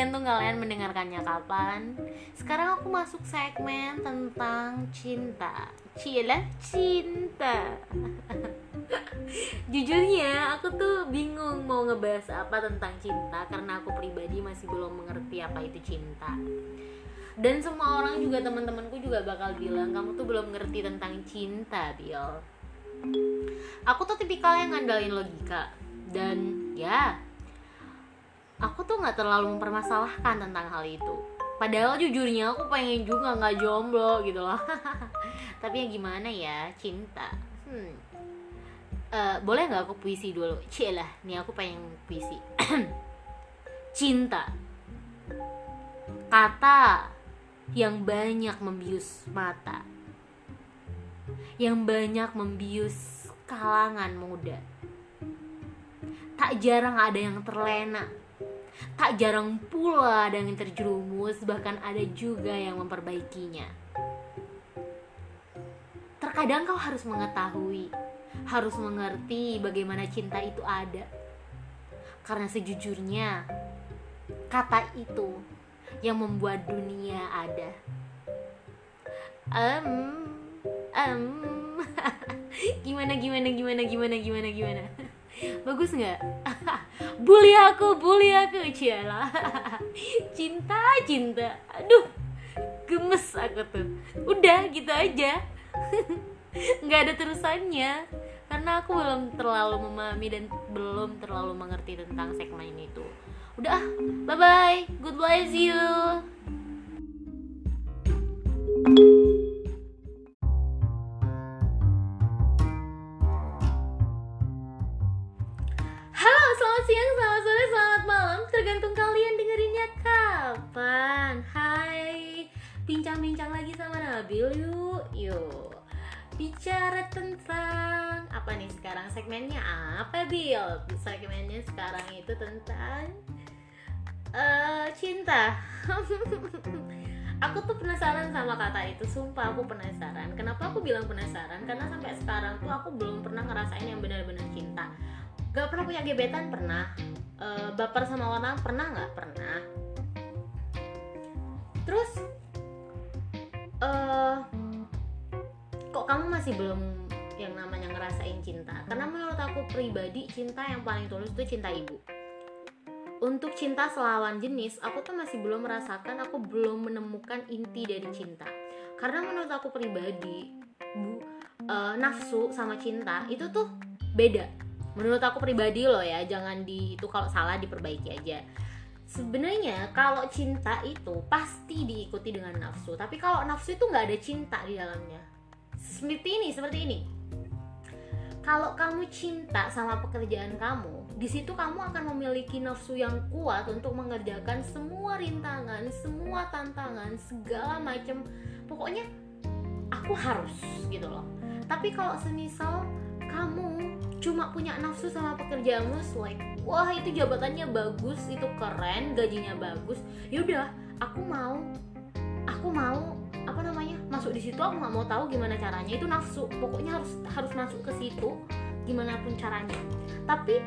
tergantung kalian mendengarkannya kapan. Sekarang aku masuk segmen tentang cinta. Cila cinta. Jujurnya aku tuh bingung mau ngebahas apa tentang cinta Karena aku pribadi masih belum mengerti apa itu cinta. Dan semua orang juga teman-temanku juga bakal bilang Kamu tuh belum ngerti tentang cinta Bill. Aku tuh tipikal yang ngandalin logika. Dan ya Aku tuh gak terlalu mempermasalahkan tentang hal itu. Padahal jujurnya aku pengen juga nggak jomblo gitu loh. Tapi ya gimana ya cinta. Hmm. Uh, boleh nggak aku puisi dulu? Lah nih aku pengen puisi. Cinta. Kata yang banyak membius mata. Yang banyak membius kalangan muda. Tak jarang ada yang terlena tak jarang pula ada yang terjerumus bahkan ada juga yang memperbaikinya terkadang kau harus mengetahui harus mengerti bagaimana cinta itu ada. Karena sejujurnya, kata itu yang membuat dunia ada. Um, um, gimana gimana gimana gimana gimana gimana? Bagus nggak? bully aku, bully aku, ciala. cinta, cinta. Aduh, gemes aku tuh. Udah gitu aja. nggak ada terusannya karena aku belum terlalu memahami dan belum terlalu mengerti tentang segmen itu udah bye bye good bless you bincang-bincang lagi sama Nabil yuk. Yuk bicara tentang apa nih sekarang? Segmennya apa Bill segmennya sekarang itu tentang uh, cinta. Aku tuh penasaran sama kata itu sumpah aku penasaran. Kenapa aku bilang penasaran? Karena sampai sekarang tuh aku belum pernah ngerasain yang benar-benar cinta. Gak pernah punya gebetan pernah. Uh, baper sama orang pernah nggak? Pernah. Terus masih belum yang namanya ngerasain cinta. Karena menurut aku pribadi cinta yang paling tulus itu cinta ibu. Untuk cinta selawan jenis aku tuh masih belum merasakan aku belum menemukan inti dari cinta. Karena menurut aku pribadi bu uh, nafsu sama cinta itu tuh beda. Menurut aku pribadi loh ya jangan di itu kalau salah diperbaiki aja. Sebenarnya kalau cinta itu pasti diikuti dengan nafsu tapi kalau nafsu itu nggak ada cinta di dalamnya seperti ini seperti ini. Kalau kamu cinta sama pekerjaan kamu di situ kamu akan memiliki nafsu yang kuat untuk mengerjakan semua rintangan semua tantangan segala macam. Pokoknya aku harus gitu loh. Tapi kalau semisal kamu cuma punya nafsu sama pekerjaanmu like wah itu jabatannya bagus itu keren gajinya bagus yaudah aku mau aku mau apa namanya masuk di situ aku nggak mau tahu gimana caranya. Itu nafsu pokoknya harus harus masuk ke situ gimana pun caranya. Tapi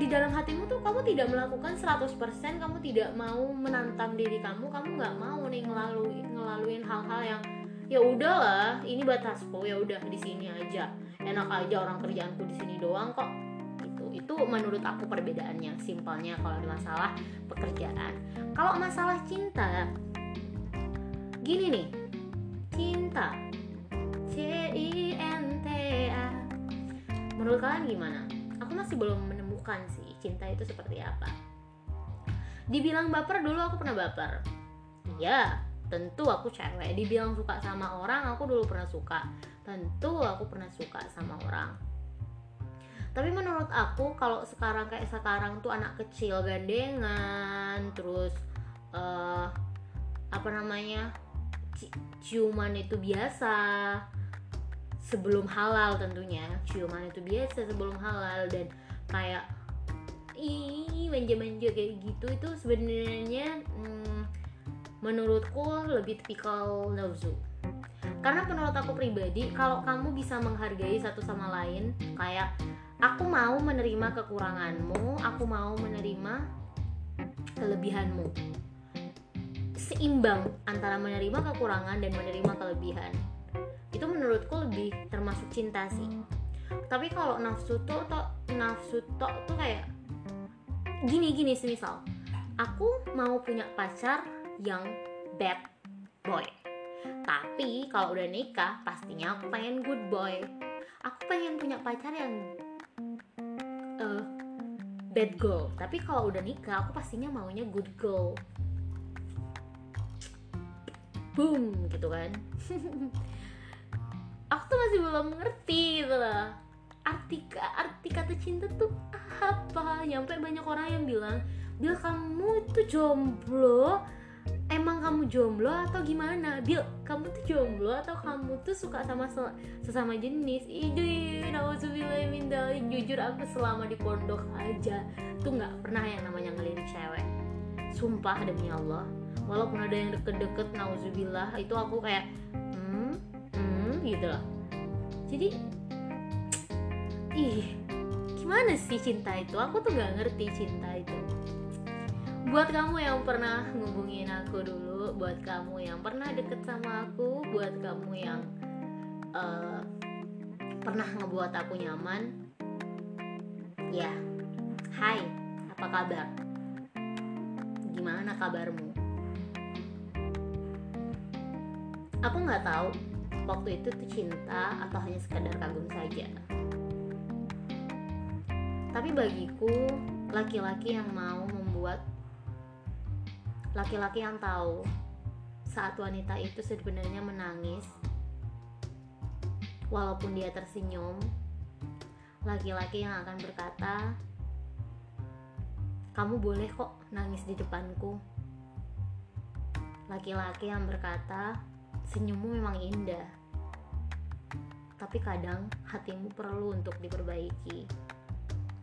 di dalam hatimu tuh kamu tidak melakukan 100% kamu tidak mau menantang diri kamu kamu nggak mau nih ngelalui ngelaluin hal-hal yang ya udahlah ini batasku ya udah di sini aja. Enak aja orang kerjaanku di sini doang kok. Itu itu menurut aku perbedaannya simpelnya kalau masalah pekerjaan. Kalau masalah cinta gini nih cinta. C I N T A. Menurut kalian gimana? Aku masih belum menemukan sih cinta itu seperti apa. Dibilang baper dulu aku pernah baper. Iya tentu aku cewek. Dibilang suka sama orang aku dulu pernah suka. Tentu aku pernah suka sama orang. Tapi menurut aku kalau sekarang kayak sekarang tuh anak kecil gandengan terus uh, apa namanya ciuman itu biasa. Sebelum halal tentunya. Ciuman itu biasa sebelum halal dan kayak ih manja-manja kayak gitu itu sebenarnya hmm, menurutku lebih tipikal nafsu. Karena menurut aku pribadi kalau kamu bisa menghargai satu sama lain kayak aku mau menerima kekuranganmu aku mau menerima kelebihanmu seimbang antara menerima kekurangan dan menerima kelebihan. Itu menurutku lebih termasuk cinta sih. Tapi kalau nafsu tuh tuh nafsu tok tuh kayak gini gini semisal aku mau punya pacar yang bad boy. Tapi kalau udah nikah pastinya aku pengen good boy. Aku pengen punya pacar yang uh, bad girl. Tapi kalau udah nikah aku pastinya maunya good girl boom gitu kan. Aku tuh masih belum ngerti gitu lah arti arti kata cinta tuh apa? Nyampe banyak orang yang bilang Bil kamu itu jomblo. Emang kamu jomblo atau gimana? Bil kamu tuh jomblo atau kamu tuh suka sama sesama jenis? Ide jujur aku selama di pondok aja tuh nggak pernah yang namanya ngelirik cewek. Sumpah demi Allah walaupun ada yang deket-deket nauzubillah itu aku kayak hmm hmm gitu lah jadi ih gimana sih cinta itu? Aku tuh gak ngerti cinta itu. Buat kamu yang pernah ngubungin aku dulu buat kamu yang pernah deket sama aku buat kamu yang uh, pernah ngebuat aku nyaman ya hai apa kabar? Gimana kabarmu aku nggak tahu waktu itu tuh cinta atau hanya sekadar kagum saja. Tapi bagiku laki-laki yang mau membuat laki-laki yang tahu saat wanita itu sebenarnya menangis walaupun dia tersenyum laki-laki yang akan berkata kamu boleh kok nangis di depanku. Laki-laki yang berkata senyummu memang indah. Tapi kadang hatimu perlu untuk diperbaiki.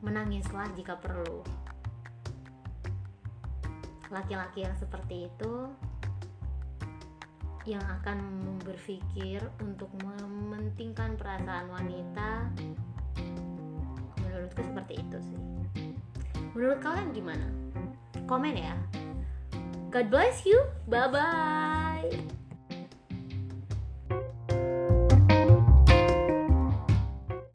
Menangislah jika perlu. Laki-laki yang seperti itu yang akan berpikir untuk mementingkan perasaan wanita menurutku seperti itu sih. Menurut kalian gimana? Komen ya. God bless you. Bye bye